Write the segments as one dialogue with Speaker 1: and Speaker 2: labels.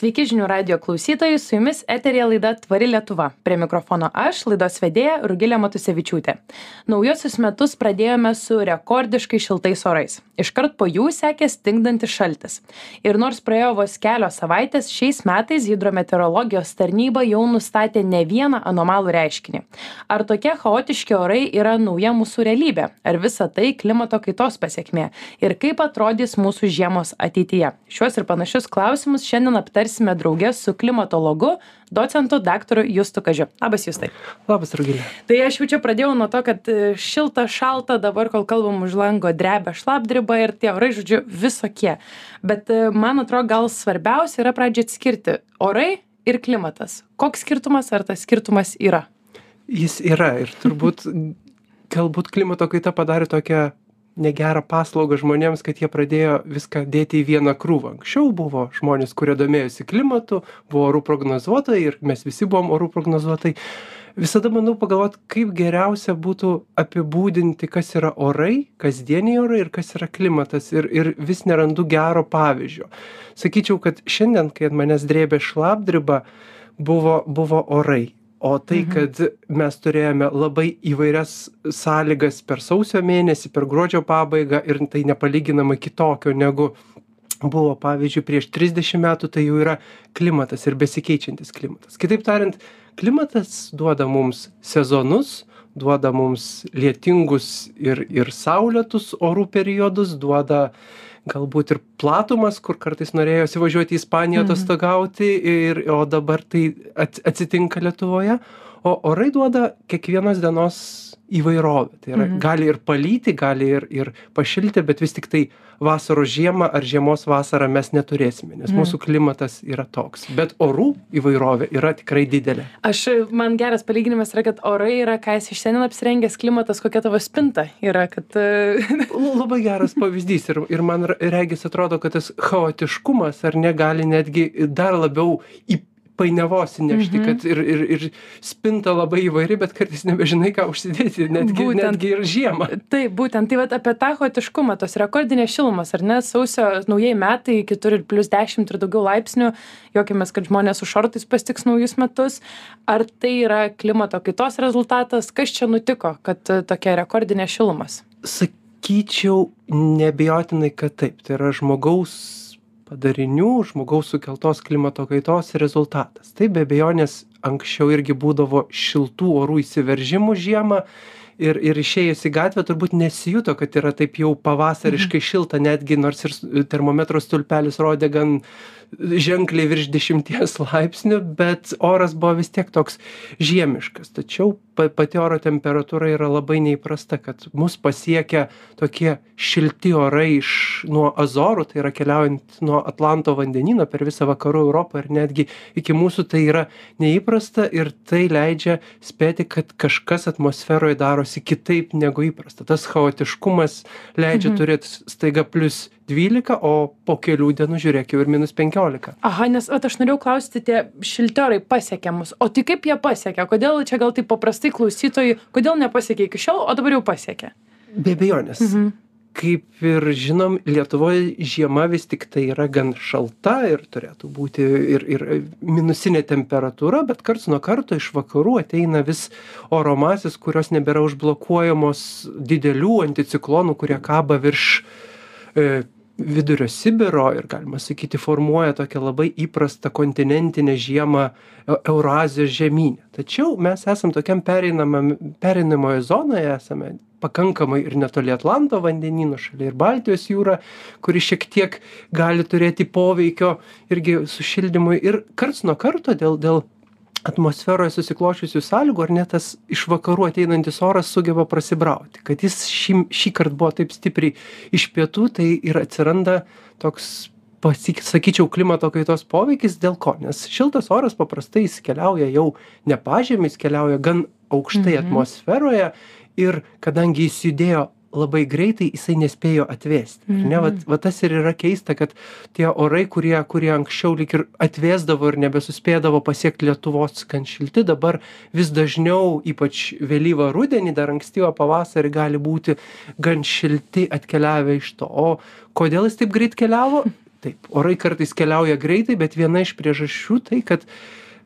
Speaker 1: Sveiki žinių radio klausytojai, su jumis eterija laida Tvari Lietuva. Prie mikrofono aš, laidos vedėja Rugilė Matusevičiūtė. Naujosius metus pradėjome su rekordiškai šiltais orais. Iškart po jų sekė stingdantis šaltis. Ir nors praėjo vos kelios savaitės, šiais metais hidrometeorologijos tarnyba jau nustatė ne vieną anomalų reiškinį. Ar tokie chaotiški orai yra nauja mūsų realybė? Ar visa tai klimato kaitos pasiekmė? Ir kaip atrodys mūsų žiemos ateityje? Šiuos ir panašius klausimus šiandien aptarsime aptarsime drauge su klimatologu docentu daktaru justu kažiu. Labas justai.
Speaker 2: Labas rugile
Speaker 1: tai aš jau čia pradėjau nuo to kad e, šilta šalta dabar kol kalbam už lango drebia šlapdriba ir tie orai žodžiu visokie. Bet e, man atrodo gal svarbiausia yra pradžiai atskirti orai ir klimatas. Koks skirtumas ar tas skirtumas yra?
Speaker 2: Jis yra ir turbūt galbūt klimato kaita padarė tokią negerą paslaugą žmonėms kad jie pradėjo viską dėti į vieną krūvą. Anksčiau buvo žmonės kurie domėjosi klimatu buvo orų prognozuotojai ir mes visi buvom orų prognozuotojai. Visada bandau pagalvot kaip geriausia būtų apibūdinti kas yra orai kasdieniai orai ir kas yra klimatas ir ir vis nerandu gero pavyzdžio. Sakyčiau kad šiandien kai ant manęs drėbė šlapdriba buvo buvo orai o tai
Speaker 1: Mhm.
Speaker 2: kad mes turėjome labai įvairias sąlygas per sausio mėnesį per gruodžio pabaigą ir tai nepalyginamai kitokio negu buvo pavyzdžiui prieš trisdešim metų tai jau yra klimatas ir besikeičiantis klimatas kitaip tariant klimatas duoda mums sezonus duoda mums lietingus ir ir saulėtus orų periodus duoda galbūt ir platumas kur kartais norėjosi važiuoti į ispaniją
Speaker 1: Mhm.
Speaker 2: atostogauti ir o dabar tai at atsitinka lietuvoje o orai duoda kiekvienos dienos įvairovę tai yra
Speaker 1: Mhm.
Speaker 2: gali ir palyti gali ir ir pašilti bet vis tiktai vasaros žiemą ar žiemos vasarą mes neturėsime nes
Speaker 1: Mhm.
Speaker 2: mūsų klimatas yra toks bet orų įvairovė yra tikrai didelė
Speaker 1: aš man geras palyginimas yra kad orai yra ką esi šiandien apsirengęs klimatas kokia tavo spinta yra kad e,
Speaker 2: Labai geras pavyzdys ir, ir man regis atrodo, kad tas chaotiškumas ar ne gali netgi dar labiau į painiavos įnešti,
Speaker 1: Mhm.
Speaker 2: kad ir, ir, ir spinta labai įvairi, bet kartais nebežinai, ką užsidėti, netgi,
Speaker 1: Būtent.
Speaker 2: netgi ir žiemą.
Speaker 1: taip būtent tai vat apie tą chaotiškumą tos rekordinės šilumos ar ne sausio naujieji metai kitur ir plius dešimt ir daugiau laipsnių juokiamės kad žmonės su šortais pasitiks naujus metus ar tai yra klimato kaitos rezultatas kas čia nutiko kad e, tokia rekordinės šilumos
Speaker 2: Sakyčiau, nebejotinai, kad taip. Tai yra žmogaus padarinių, žmogaus sukeltos klimato kaitos rezultatas. Tai be abejonės anksčiau irgi būdavo šiltų orų įsiveržimų žiemą ir, ir išėjus į gatvę turbūt nesijuto, kad yra taip jau pavasariškai šilta, netgi nors ir termometro stulpelis rodė gan ženkliai virš dešimties laipsnių, bet oras buvo vis tiek toks žiemiškas. Tačiau pa- pati oro temperatūra yra labai neįprasta, kad mus pasiekia tokie šilti orai iš nuo Azorų, tai yra keliaujant nuo Atlanto vandenyno per visą vakarų Europą ir netgi iki mūsų tai yra neįprasta ir tai leidžia spėti, kad kažkas atmosferoje darosi kitaip negu įprasta. Tas chaotiškumas leidžia
Speaker 1: Mhm.
Speaker 2: turėti staiga plus 12, o po kelių dienų žiūrėk jau ir minus 15.
Speaker 1: aha nes vat aš norėjau klausti tie šilti orai pasiekia mus o tai kaip jie pasiekia kodėl čia gal taip paprastai klausytojui kodėl nepasiekė iki šiol o dabar jau pasiekė
Speaker 2: Be abejonės.
Speaker 1: Mhm.
Speaker 2: Kaip ir žinom, Lietuvoje žiema vis tik tai yra gan šalta ir turėtų būti ir, ir minusinė temperatūra, bet karts nuo karto iš vakarų ateina vis oro masės, kurios nebėra užblokuojamos didelių anticiklonų, kurie kaba virš e, vidurio Sibiro ir galima sakyti formuoja tokią labai įprastą kontinentinę žiemą Eu- Eurazijos žemynę. Tačiau mes esam tokiam pereinamoje zonoje, esame pakankamai ir netoli Atlanto vandenyno, šalia ir Baltijos jūra, kuri šiek tiek gali turėti poveikio irgi sušildymui ir karts nuo karto dėl, dėl atmosferoje susiklosčiusių sąlygų ar ne tas iš vakarų ateinantis oras sugeba prasibrauti. Kad jis šį, šį kartą buvo taip stipriai iš pietų, tai ir atsiranda toks, pasik, sakyčiau, klimato kaitos poveikis dėl ko? Nes šiltas oras paprastai jis keliauja jau ne pažemį, jis keliauja gan aukštai
Speaker 1: Mhm.
Speaker 2: atmosferoje ir kadangi jis judėjo labai greitai jisai nespėjo atvėsti. ar Ne, vat,
Speaker 1: Mhm.
Speaker 2: vat tas ir yra keista, kad tie orai, kurie, kurie anksčiau lik ir atvėsdavo ir nebesuspėdavo pasiekti Lietuvos gan šilti, dabar vis dažniau, ypač vėlyvą rudenį, dar ankstyvą pavasarį gali būti gan šilti atkeliavę iš to. O kodėl jis taip greit keliavo? taip orai kartais keliauja greitai bet viena iš priežasčių tai kad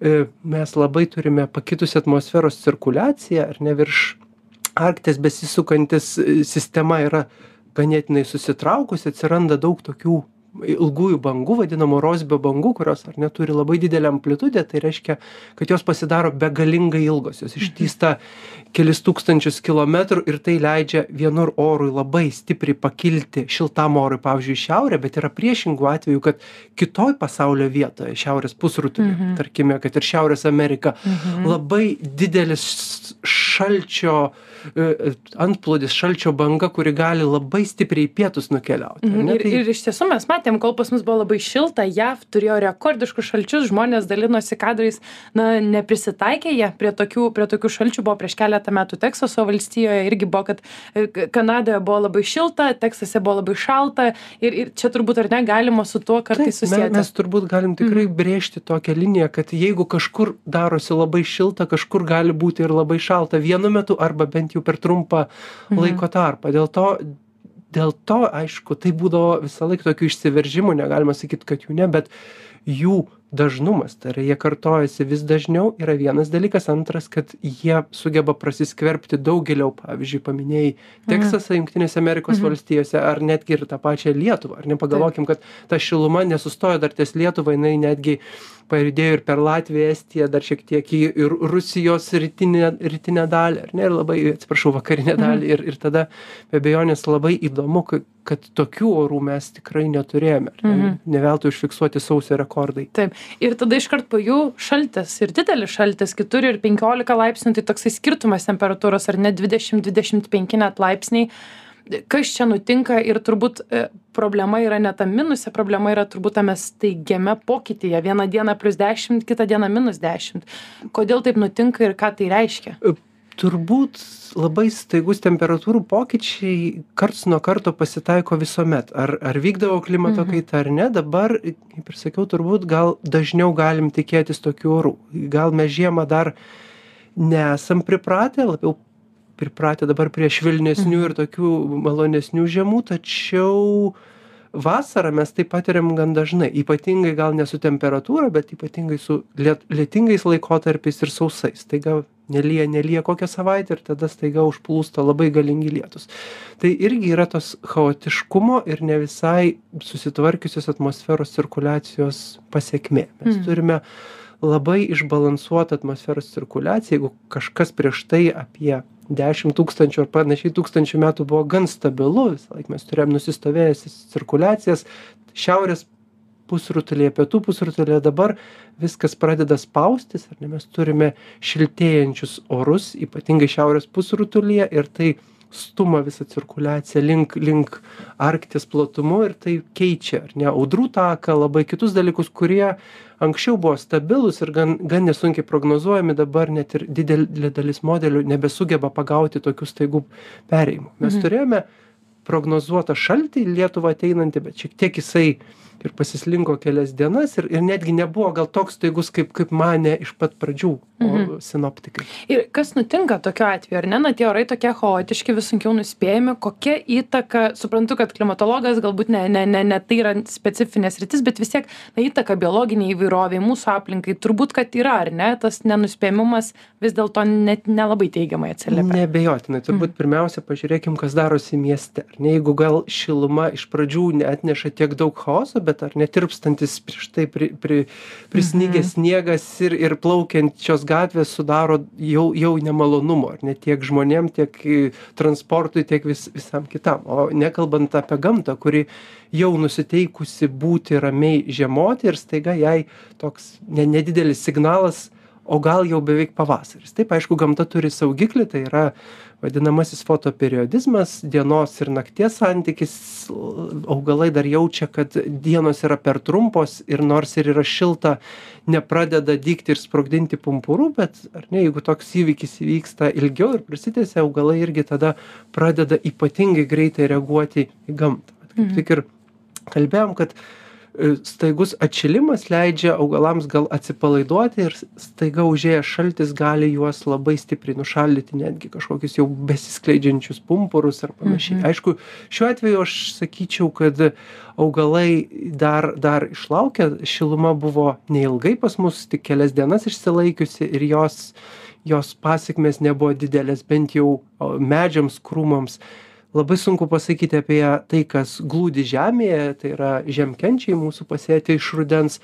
Speaker 2: e, mes labai turime pakitusią atmosferos cirkuliaciją ar ne virš arkties besisukantis e, sistema yra ganėtinai susitraukusi atsiranda daug tokių ilgųjų bangų vadinamų rosbio bangų kurios ar ne turi labai didelę amplitudę tai reiškia kad jos pasidaro begalingai ilgos jos ištįsta kelis tūkstančius kilometrų ir tai leidžia vienur orui labai stipriai pakilti šiltam orui pavyzdžiui į šiaurę bet yra priešingų atvejų kad kitoj pasaulio vietoje šiaurės pusrutuly
Speaker 1: Mhm.
Speaker 2: tarkime kad ir šiaurės amerika
Speaker 1: Mhm.
Speaker 2: labai didelis šalčio antplūdis šalčio banga kuri gali labai stipriai pietus nukeliauti
Speaker 1: Mhm. Ir,
Speaker 2: Tai-
Speaker 1: ir iš tiesų mes matėm, kol pas mus buvo labai šilta, JAV turėjo rekordiškus šalčius, žmonės dalinosi kadrais, na, neprisitaikė jie prie tokių, prie tokių šalčių, buvo prieš keletą metų Teksaso valstijoje, irgi buvo, kad e, Kanadoje buvo labai šilta, Teksase buvo labai šalta ir, ir čia turbūt ar ne galima su tuo kartais susijęti.
Speaker 2: Mes turbūt galim tikrai brėžti tokią liniją, kad jeigu kažkur darosi labai šilta, kažkur gali būti ir labai šalta vienu metu arba bent jau per trumpą laiko tarpą. Dėl to, dėl to, aišku, tai būdavo visą laiką tokių išsiveržimų, negalima sakyti, kad jų ne, bet jų dažnumas, tai yra jie kartojasi vis dažniau, yra vienas dalykas, antras, kad jie sugeba prasiskverbti daug giliau, pavyzdžiui, paminėjai Teksasą, Junktinėse Amerikos
Speaker 1: Mhm.
Speaker 2: valstijose, ar netgi ir tą pačią Lietuvą. Ar nepagalvokim, kad ta šiluma nesustojo dar ties Lietuvą, jinai netgi pajudėjo ir per Latviją, Estiją, dar šiek tiek į ir Rusijos rytinę, rytinę dalį, ar ne, ir labai, atsiprašau, vakarinę dalį. Ir, ir tada, be abejonės, labai įdomu, kad, tokių orų mes tikrai neturėjome. Ne,
Speaker 1: Mhm.
Speaker 2: ne veltui užfiksuoti sausio rekordai.
Speaker 1: Taip. Ir tada iškart po jų šaltis ir didelis šaltis, kitur ir 15 laipsnių, tai toksai skirtumas temperatūros ar ne 20-25 net laipsniai. Kas čia nutinka ir turbūt e, problema yra ne tam minuse, problema yra turbūt tame staigiame pokytyje. Vieną dieną plus 10, kitą dieną minus 10. Kodėl taip nutinka ir ką tai reiškia?
Speaker 2: Turbūt labai staigus temperatūrų pokyčiai karts nuo karto pasitaiko visuomet. Ar, ar vykdavo klimato
Speaker 1: Mhm.
Speaker 2: kaita ar ne, dabar, kaip ir sakiau, turbūt gal dažniau galim tikėtis tokių orų. Gal mes žiemą dar nesam pripratę, labiau pripratę dabar prie švelnesnių ir tokių malonesnių žiemų, tačiau vasarą mes tai patiriam gan dažnai. Ypatingai gal ne su temperatūra, bet ypatingai su liet, lietingais laikotarpiais ir sausais. Staiga nelyja, nelyja kokią savaitę ir tada staiga užplūsta labai galingi lietus. Tai irgi yra tos chaotiškumo ir ne visai susitvarkiusios atmosferos cirkuliacijos pasiekmė. Mes
Speaker 1: Mhm.
Speaker 2: turime labai išbalansuotą atmosferos cirkuliaciją. Jeigu kažkas prieš tai apie 10 tūkstančių ar panašiai tūkstančių metų buvo gan stabilu, visą laiką mes turėjom nusistovėjusias cirkuliacijas, šiaurės pusrutulyje, pietų pusrutulyje dabar viskas pradeda spaustis, ar ne mes turime šiltėjančius orus, ypatingai šiaurės pusrutulyje ir tai stuma visą cirkuliaciją link, link Arkties platumu ir tai keičia, ar ne, audrų taką, labai kitus dalykus, kurie anksčiau buvo stabilus ir gan, gan nesunkiai prognozuojami, dabar net ir didelė dalis modelių nebesugeba pagauti tokių staigų perėjimų. Mes
Speaker 1: Mhm.
Speaker 2: turėjome prognozuotą šaltį į Lietuvą ateinantį, bet šiek tiek jisai ir pasislinko kelias dienas ir, ir netgi nebuvo gal toks staigus, kaip, kaip mane iš pat pradžių
Speaker 1: Mhm.
Speaker 2: sinoptikai.
Speaker 1: Ir kas nutinka tokiu atveju, ar ne? Na, tie orai tokie chaotiški, vis sunkiau nuspėjami. Kokia įtaka, suprantu, kad klimatologas galbūt ne, ne, ne, ne tai yra specifinės rytis, bet vis tiek na, įtaka biologiniai įvairoviai, mūsų aplinkai, turbūt, kad yra, ar ne? Tas nenuspėjimumas vis dėlto net nelabai teigiamai atsiliepia.
Speaker 2: Nebejotinai, turbūt
Speaker 1: Mhm.
Speaker 2: pirmiausia pažiūrėkim, kas darosi mieste. Ar ne, jeigu gal šiluma iš pradžių neatneša tiek daug chaoso, bet ar netirpstantis prieš tai pri, pri, prisnygęs sniegas ir, ir plaukiančios gatvės sudaro jau, jau nemalonumo, ar ne tiek žmonėm, tiek i, transportui, tiek vis, visam kitam. O nekalbant apie gamtą, kuri jau nusiteikusi būti ramiai žiemoti ir staiga jai toks ne, nedidelis signalas o gal jau beveik pavasaris. Taip, aišku, gamta turi saugiklį, tai yra vadinamasis fotoperiodizmas, dienos ir nakties santykis. Augalai dar jaučia, kad dienos yra per trumpos ir nors ir yra šilta, nepradeda dygti ir sprogdinti pumpurų, bet ar ne, jeigu toks įvykis įvyksta ilgiau ir prasitęsia, augalai irgi tada pradeda ypatingai greitai reaguoti į gamtą. Kaip
Speaker 1: Mhm.
Speaker 2: tik ir kalbėjom, kad e, staigus atšilimas leidžia augalams gal atsipalaiduoti ir staiga užėjęs šaltis gali juos labai stipriai nušaldyti netgi kažkokius jau besiskleidžiančius pumpurus ar panašiai
Speaker 1: Mhm.
Speaker 2: aišku šiuo atveju aš sakyčiau kad augalai dar dar išlaukia šiluma buvo neilgai pas mus tik kelias dienas išsilaikiusi ir jos jos pasekmės nebuvo didelės bent jau medžiams krūmams labai sunku pasakyti apie tai kas glūdi žemėje tai yra žiemkenčiai mūsų pasėti iš rudens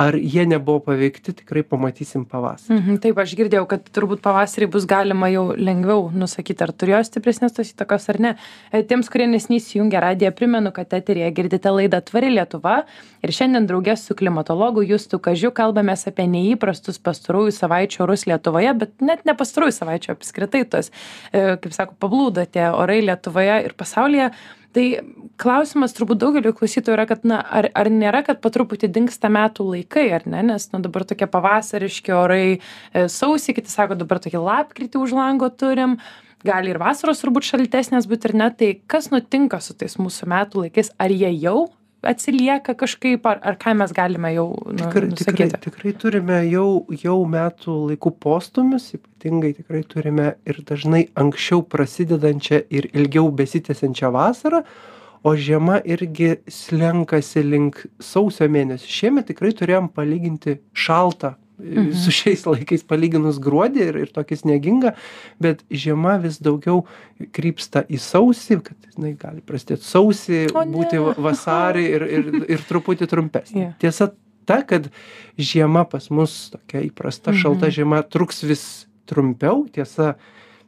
Speaker 2: ar jie nebuvo paveikti tikrai pamatysim pavasarį
Speaker 1: Mhm, taip, aš girdėjau, kad turbūt pavasarį bus galima jau lengviau nusakyti, ar turėjo stipresnės tos įtakos ar ne. E, Tiems, kurie nesnys įjungia radiją, primenu, kad eterėje girdite laidą Tvari Lietuva ir šiandien draugės su klimatologu Justu Kažiu kalbamės apie neįprastus pastarųjų savaičių orus Lietuvoje, bet net ne pastarųjų savaičių apskritai tos, e, kaip sako, pablūdo tie orai Lietuvoje ir pasaulyje. Tai klausimas turbūt daugeliu klausytojų yra, kad, na, ar, ar nėra, kad po truputį dinksta metų laikai, ar ne, nes, na, dabar tokie pavasariški orai, e, sausį, kiti sako, dabar tokį lapkritį už lango turim, gali ir vasaros turbūt šaltesnės būti ir ne, tai kas nutinka su tais mūsų metų laikais, ar jie jau atsilieka kažkaip, ar, ar ką mes galime jau nu,
Speaker 2: tikrai, tikrai,
Speaker 1: nusakyti?
Speaker 2: tikrai turime jau, jau metų laikų postumius, ypatingai tikrai turime ir dažnai anksčiau prasidedančią ir ilgiau besitęsiančią vasarą, o žiema irgi slenkasi link sausio mėnesio. Šiemet tikrai turėjom palyginti šaltą
Speaker 1: Mhm.
Speaker 2: su šiais laikais palyginus gruodį ir, ir tokį sniegingą, bet žiema vis daugiau krypsta į sausį, kad jinai gali prasidėti sausį, būti va- vasarį ir, ir, ir truputį trumpesnė.
Speaker 1: Jo.
Speaker 2: Tiesa ta, kad žiema pas mus tokia įprasta
Speaker 1: Mhm.
Speaker 2: šalta žiema truks vis trumpiau, tiesa,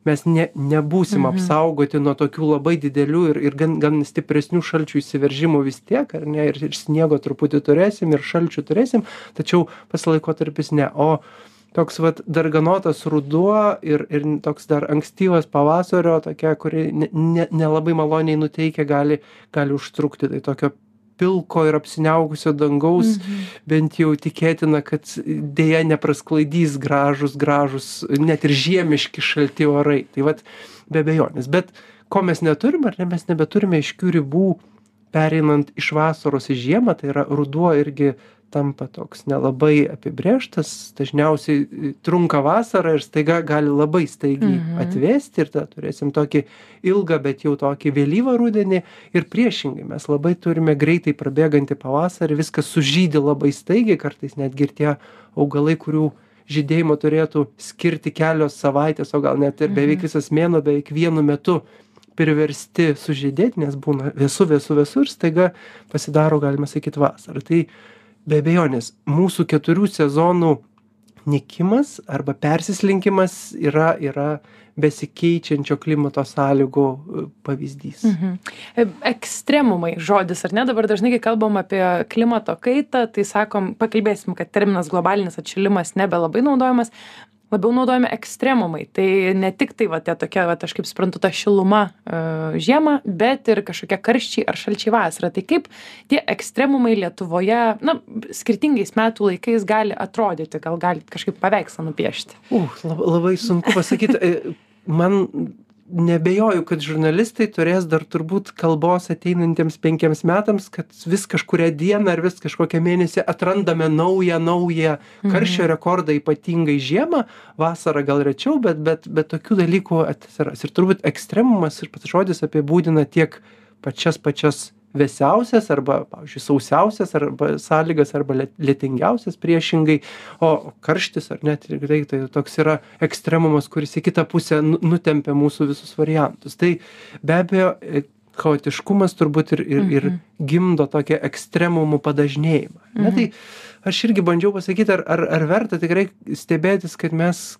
Speaker 2: mes ne, nebūsim
Speaker 1: Mhm.
Speaker 2: apsaugoti nuo tokių labai didelių ir, ir gan, gan stipresnių šalčių įsiveržimų vis tiek, ar ne, ir, ir sniego truputį turėsim, ir šalčių turėsim, tačiau pas laikotarpis ne. O toks vat darganotas ruduo ir, ir toks dar ankstyvas pavasario, tokia, kuri nelabai ne, nelabai maloniai nuteikia, gali, gali užtrukti. Tai tokio pilko ir apsiniaugusio dangaus
Speaker 1: Mhm.
Speaker 2: bent jau tikėtina, kad dėja neprasklaidys gražus, gražus, net ir žiemiški šalti orai. Tai vad be bejonės. Bet ko mes neturim, ar ne, mes nebeturime iškių ribų pereinant iš vasaros į žiemą, tai yra ruduo irgi tampa toks nelabai apibrėžtas, dažniausiai e, trunka vasarą ir staiga gali labai staigiai
Speaker 1: Mhm.
Speaker 2: atvėsti ir tada turėsim tokį ilgą, bet jau tokį vėlyvą rudenį ir priešingai mes labai turime greitai prabėgantį pavasarį, viskas sužydė labai staigiai, kartais netgi ir tie augalai, kurių žydėjimo turėtų skirti kelios savaitės, o gal net ir beveik
Speaker 1: Mhm.
Speaker 2: visas mėnuo, beveik vienu metu priversti sužydėti, nes būna vėsu, vėsu, vėsu ir staiga pasidaro, galima sakyti, vasara. Tai be abejonės, mūsų keturių sezonų nikimas arba persislinkimas yra, yra besikeičiančio klimato sąlygų e, pavyzdys.
Speaker 1: Mhm. E, Ekstremumai žodis, ar ne? Dabar dažnai, kai kalbam apie klimato kaitą, tai sakom, pakalbėsim, kad terminas globalinis atšilimas nebelabai naudojamas, labiau naudojami ekstremumai. Tai ne tik tai, va, tie tokia, va, aš kaip suprantu, ta šiluma uh, žiemą, bet ir kažkokie karščiai ar šalčiai vasarą. Tai kaip tie ekstremumai Lietuvoje, na, skirtingais metų laikais gali atrodyti, gal galit kažkaip paveikslą nupiešti.
Speaker 2: Lab, labai sunku pasakyti. E, Man nebejoju, kad žurnalistai turės dar turbūt kalbos ateinantiems penkiems metams, kad vis kažkuria diena ar vis kažkokią mėnesį atrandame naują, naują karščio rekordą, ypatingai žiemą, vasarą gal rečiau, bet, bet, bet tokių dalykų atsiras. Ir turbūt ekstremumas ir pats žodis apibūdina tiek pačias pačias vėsiausias arba, pavyzdžiui, sausiausias arba sąlygas arba liet- lietingiausias priešingai, o karštis ar net ir tai, toks yra ekstremumas, kuris į kitą pusę nu- nutempia mūsų visus variantus. Tai be abejo, e, chaotiškumas turbūt ir, ir, ir
Speaker 1: Mhm.
Speaker 2: gimdo tokią ekstremumų padažnėjimą. Ne,
Speaker 1: Mhm.
Speaker 2: tai aš irgi bandžiau pasakyti, ar, ar, ar verta tikrai stebėtis, kad mes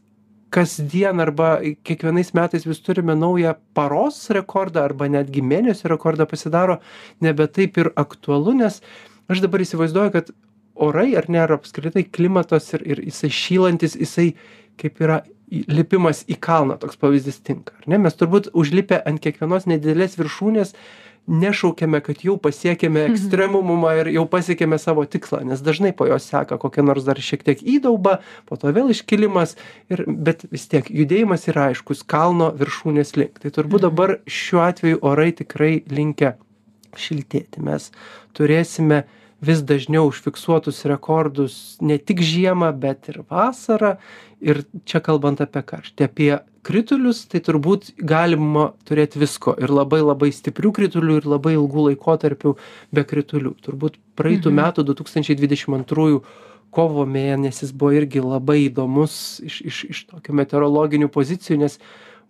Speaker 2: kasdien arba kiekvienais metais vis turime naują paros rekordą arba netgi mėnesio rekordą pasidaro nebe taip ir aktualu, nes aš dabar įsivaizduoju, kad orai ar ne, ar apskritai klimatas ir, ir jisai šylantis, jisai kaip yra lipimas į kalną, toks pavyzdys tinka. Ne? Mes turbūt užlipę ant kiekvienos nedidelės viršūnės nešaukiame, kad jau pasiekėme ekstremumą ir jau pasiekėme savo tikslą, nes dažnai po jos seka kokia nors dar šiek tiek įdauba, po to vėl iškilimas, ir, bet vis tiek judėjimas yra aiškus kalno viršūnės link. Tai turbūt dabar šiuo atveju orai tikrai linkia šiltėti. Mes turėsime vis dažniau užfiksuotus rekordus ne tik žiemą bet ir vasarą. Ir čia kalbant apie karštį apie kritulius tai turbūt galima turėt visko. Ir labai labai stiprių kritulių ir labai ilgų laikotarpių be kritulių. Turbūt praeitų metų du tūkstančiai dvidešim antrųjų kovo mėnesis buvo irgi labai įdomus iš iš iš tokių meteorologinių pozicijų nes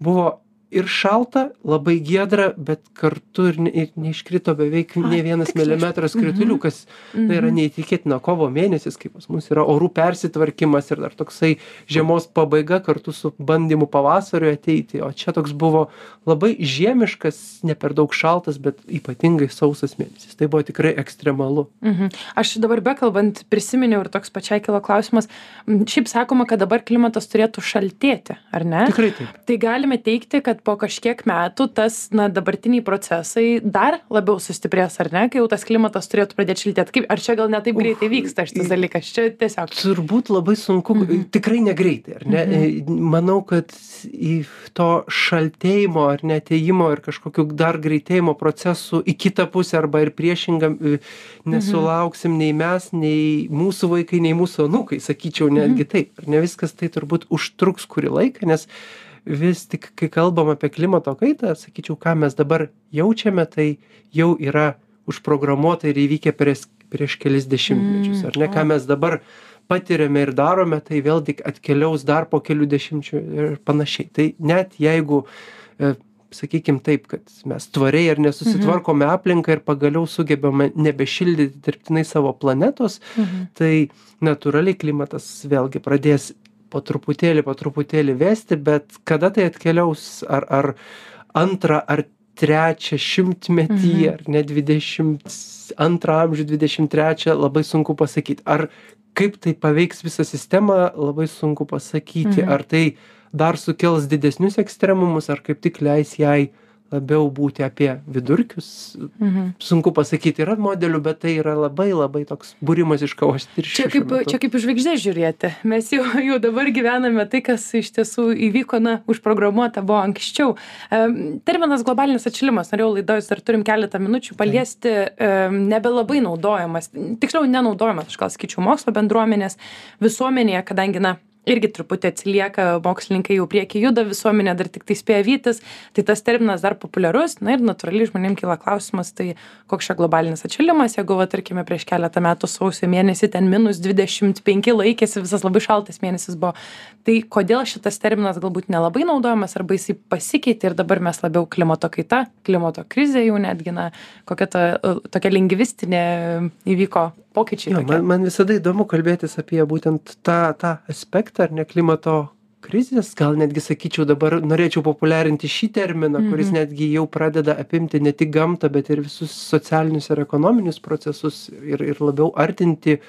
Speaker 2: buvo ir šalta labai giedra bet kartu ir ne ir neiškrito beveik nė vienas milimetras kritulių kas tai yra neįtikėtina kovo mėnesis kai pas mus yra orų persitvarkymas ir dar toksai žiemos pabaiga kartu su bandymu pavasariui ateiti o čia toks buvo labai žiemiškas ne per daug šaltas bet ypatingai sausas mėnesis tai buvo tikrai ekstremalu
Speaker 1: Mhm. Aš dabar bekalbant prisiminiau ir toks pačiai kilo klausimas. Šiaip sakoma, kad dabar klimatas turėtų šaltėti, ar ne?
Speaker 2: tikrai taip
Speaker 1: Tai galime teikti, kad po kažkiek metų tas, na, dabartiniai procesai dar labiau sustiprės, ar ne, kai jau tas klimatas turėtų pradėti šiltėti. Kaip, ar čia gal netaip greitai vyksta šitas dalykas? Čia tiesiog.
Speaker 2: turbūt labai sunku tikrai negreitai ar ne E, manau kad į to šaltėjimo ar ne atėjimo ir kažkokių dar greitėjimo procesų į kitą pusę arba ir priešingam e, nesulauksim nei mes nei mūsų vaikai nei mūsų anūkai sakyčiau netgi taip ar ne viskas tai turbūt užtruks kurį laiką nes vis tik kai kalbam apie klimato kaitą sakyčiau ką mes dabar jaučiame tai jau yra užprogramuota ir įvykę prieš prieš kelis dešimtmečius ar ne? Ką mes dabar patiriame ir darome tai vėl tik atkeliaus dar po kelių dešimčių ir panašiai. Tai net jeigu e, sakykim taip kad mes tvariai ar nesusitvarkome aplinką ir pagaliau sugebame nebešildyti dirbtinai savo planetos tai natūraliai klimatas vėlgi pradės po truputėlį po truputėlį vėsti bet kada tai atkeliaus ar ar antrą ar trečią šimtmetį ar net dvidešimt antrą amžių dvidešim trečią labai sunku pasakyt ar kaip tai paveiks visą sistemą labai sunku pasakyti. Ar tai dar sukels didesnius ekstremumus ar kaip tik leis jai labiau būti apie vidurkius. Sunku pasakyt yra modelių bet tai yra labai labai toks būrimas iš kavos tirščių
Speaker 1: Čia kaip, čia kaip iš žvaigždės žiūrėti. Mes jau, jau dabar gyvename tai, kas iš tiesų įvyko, na, užprogramuota buvo anksčiau. Em, Terminas globalinis atšilimas, norėjau laidojas, dar turim keletą minučių paliesti, em, nebelabai naudojamas, tiksliau nenaudojamas, aš gal skaičiau mokslo bendruomenės visuomenėje, kadangi, na, irgi truputį atsilieka, mokslininkai jau prieki juda, visuomenė dar tik tai spėja vytis, tai tas terminas dar populiarus, na ir natūraliai žmonėms kyla klausimas, tai koks čia globalinis atšilimas, jeigu, va, tarkime, prieš keletą metų sausio mėnesį ten minus 25 laikėsi, visas labai šaltas mėnesis buvo, tai kodėl šitas terminas galbūt nelabai naudojamas, arba jisai pasikeitė ir dabar mes labiau klimato kaita, klimato krizė jau netgi, na, kokia ta tokia lingvistinė įvyko pokyčiai. Tokie.
Speaker 2: man, man visada įdomu kalbėtis apie būtent tą, tą aspektą, ar ne klimato krizės, gal netgi sakyčiau dabar norėčiau populiarinti šį terminą, kuris netgi jau pradeda apimti ne tik gamtą, bet ir visus socialinius ir ekonominius procesus ir, ir labiau artinti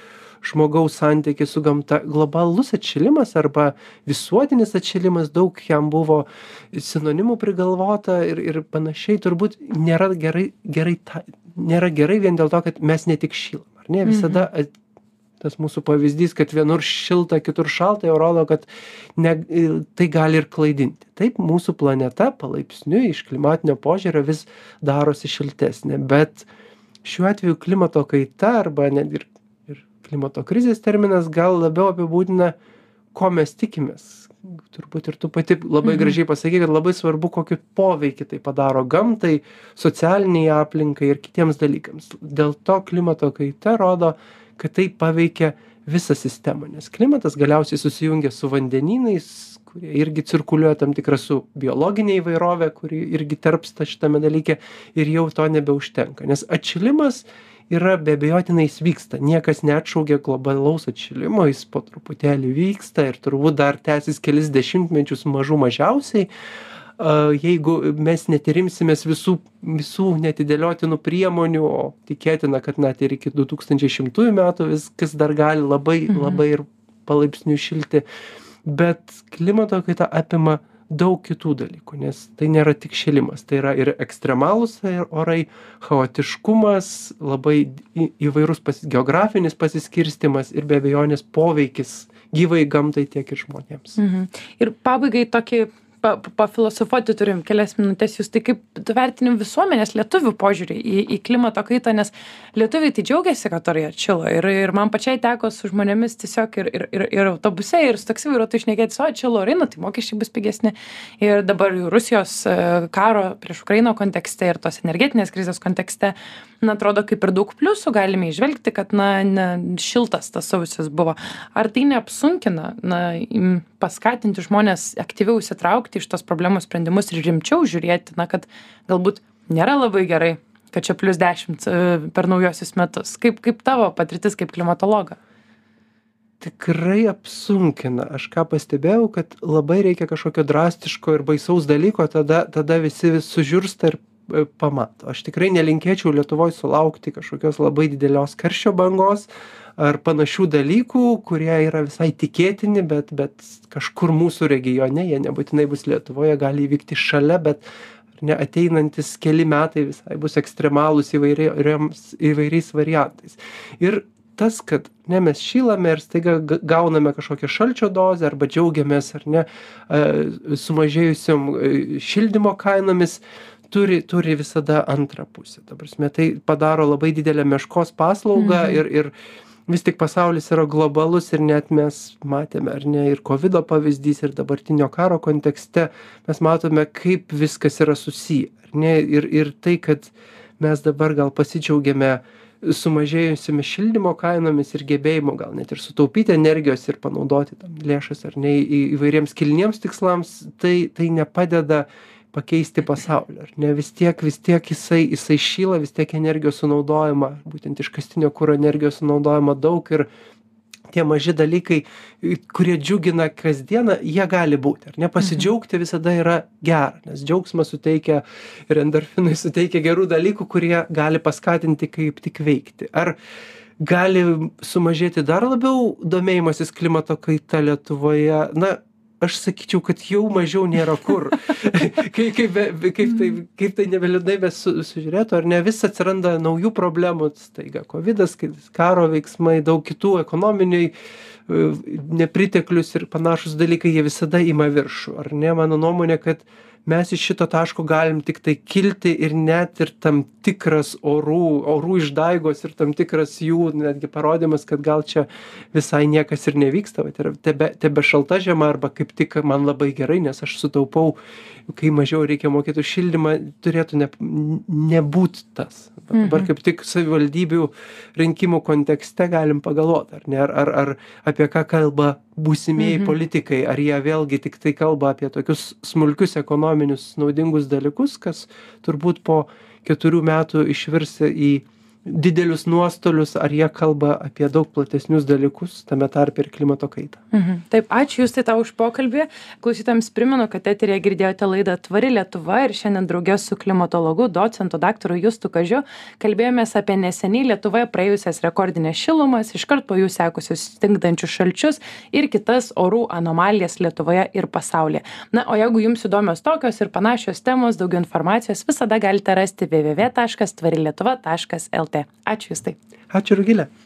Speaker 2: žmogaus santykį su gamta. Globalus atšilimas arba visuotinis atšilimas, daug jam buvo sinonimų prigalvota ir, ir panašiai, turbūt nėra gerai, gerai, ta, nėra gerai vien dėl to, kad mes ne tik šylam. Ar ne? Visada at- tas mūsų pavyzdys, kad vienur šilta, kitur šalta, jau rodo, kad ne, tai gali ir klaidinti. Taip, mūsų planeta palaipsniui iš klimatinio požiūrio vis darosi šiltesnė, bet šiuo atveju klimato kaita arba net ir, ir klimato krizės terminas gal labiau apibūdina, ko mes tikimės. Turbūt ir tu pati labai gražiai pasakė, kad labai svarbu, kokį poveikį tai padaro gamtai, socialiniai aplinkai ir kitiems dalykams. Dėl to klimato kaita rodo, kad tai paveikia visą sistemą, nes klimatas galiausiai susijungia su vandenynais, kurie irgi cirkuliuoja tam tikrą su biologinė įvairovė, kuri irgi terpsta šitame dalyke ir jau to nebeužtenka. Nes atšilimas yra be abejotinai jis vyksta. Niekas neatšaukia globalaus atšilimo, jis po truputėlį vyksta ir turbūt dar tęsis kelis dešimtmečius mažų mažiausiai. Jeigu mes neterimsimės visų, visų netidėliotinų priemonių, o tikėtina, kad net ir iki 2100 metų viskas dar gali labai, labai ir palaipsniui šilti, bet klimato kaita apima daug kitų dalykų, nes tai nėra tik šilimas, tai yra ir ekstremalūs orai, chaotiškumas, labai į- įvairus pas, geografinis pasiskirstimas ir be abejonės poveikis gyvai gamtai tiek ir žmonėms.
Speaker 1: Mhm. Ir pabaigai tokį pa pafilosofuoti turim kelias minutes. Justai kaip tu vertini visuomenės lietuvių požiūrį į į klimato kaitą nes lietuviai tai džiaugiasi kad orai atšilo. Ir ir man pačiai teko su žmonėmis tiesiog ir ir ir ir autobuse ir su taksi vairuotojais šnekėtis o atšilo orai nu tai mokesčiai bus pigesni. Ir dabar rusijos e, karo prieš ukrainą kontekste ir tos energetinės krizės kontekste na atrodo kaip ir daug pliusų galime įžvelgti kad na ne šiltas tas sausis buvo. Ar tai neapsunkina na im paskatinti žmones aktyviau įsitraukti į šitos problemos sprendimus ir rimčiau žiūrėti na kad galbūt nėra labai gerai kad čia plius dešimt e, per naujuosius metus. Kaip kaip tavo patirtis kaip klimatologo?
Speaker 2: Tikrai apsunkina. Aš ką pastebėjau kad labai reikia kažkokio drastiško ir baisaus dalyko tada tada visi sužiursta ir E, pamato. Aš tikrai nelinkėčiau lietuvoj sulaukti kažkokios labai didelios karščio bangos ar panašių dalykų kurie yra visai tikėtini bet bet kažkur mūsų regione jie nebūtinai bus lietuvoje gali įvykti šalia bet ne ateinantys keli metai visai bus ekstremalūs įvairiems įvairiais variantais. Ir tas kad ne mes šylame ir staiga gauname kažkokią šalčio dozę arba džiaugiamės ar ne e, sumažėjusiom e, šildymo kainomis turi turi visada antrą pusę ta prasme tai padaro labai didelę meškos paslaugą
Speaker 1: Mhm.
Speaker 2: ir ir vis tik pasaulis yra globalus ir net mes matėme ar ne ir kovido pavyzdys ir dabartinio karo kontekste mes matome kaip viskas yra susiję ar ne ir ir tai kad mes dabar gal pasidžiaugiame sumažėjusiomis šildymo kainomis ir gebėjimu gal net ir sutaupyti energijos ir panaudoti tam lėšas ar ne į įvairiems kilniems tikslams tai tai nepadeda pakeisti pasaulį ar ne? Vis tiek vis tiek jisai jisai šyla vis tiek energijos sunaudojama būtent iškastinio kuro energijos sunaudojama daug ir tie maži dalykai kurie džiugina kasdieną jie gali būti ar ne? Pasidžiaugti visada yra gera nes džiaugsmas suteikia ir endorfinai suteikia gerų dalykų kurie gali paskatinti kaip tik veikti. Ar gali sumažėti dar labiau domėjimasis klimato kaita lietuvoje? Na aš sakyčiau kad jau mažiau nėra kur. Kai kaip be kaip tai kaip tai nebeliūdnai besu sužiūrėtų ar ne vis atsiranda naujų problemų staiga kovidas kai karo veiksmai daug kitų ekonominiai e, nepriteklius ir panašūs dalykai jie visada ima viršų ar ne? Mano nuomone kad mes iš šito taško galim tiktai kilti ir net ir tam tikras orų orų išdaigos ir tam tikras jų netgi parodymas kad gal čia visai niekas ir nevyksta vat yra tebe tebešalta žiema arba kaip tik man labai gerai nes aš sutaupau kai mažiau reikia mokėt už šildymą turėtų ne nebūt tas dabar
Speaker 1: Mhm.
Speaker 2: kaip tik savivaldybių rinkimų kontekste galim pagalvot ar ne ar ar ar apie ką kalba būsimieji
Speaker 1: Mhm.
Speaker 2: politikai ar jie vėlgi tiktai kalba apie tokius smulkius ekonominius naudingus dalykus kas turbūt po keturių metų išvirs į didelius nuostolius ar jie kalba apie daug platesnius dalykus tame tarpe ir klimato kaitą
Speaker 1: Mhm. Taip, ačiū Justai tau už pokalbį. Klausytams primenu, kad eterėje girdėjote laidą Tvari Lietuva ir šiandien draugė su klimatologu, docentu daktaru Justu Kažiu kalbėjomės apie neseniai Lietuvoje praėjusias rekordinės šilumas, iškart po jų sekusius stingdančius šalčius ir kitas orų anomalijas Lietuvoje ir pasaulyje. Na, o jeigu jums įdomios tokios ir panašios temos, daugiau informacijos visada galite rasti www.tvarilietuva.lt. Ačiū Justai.
Speaker 2: ačiū rugile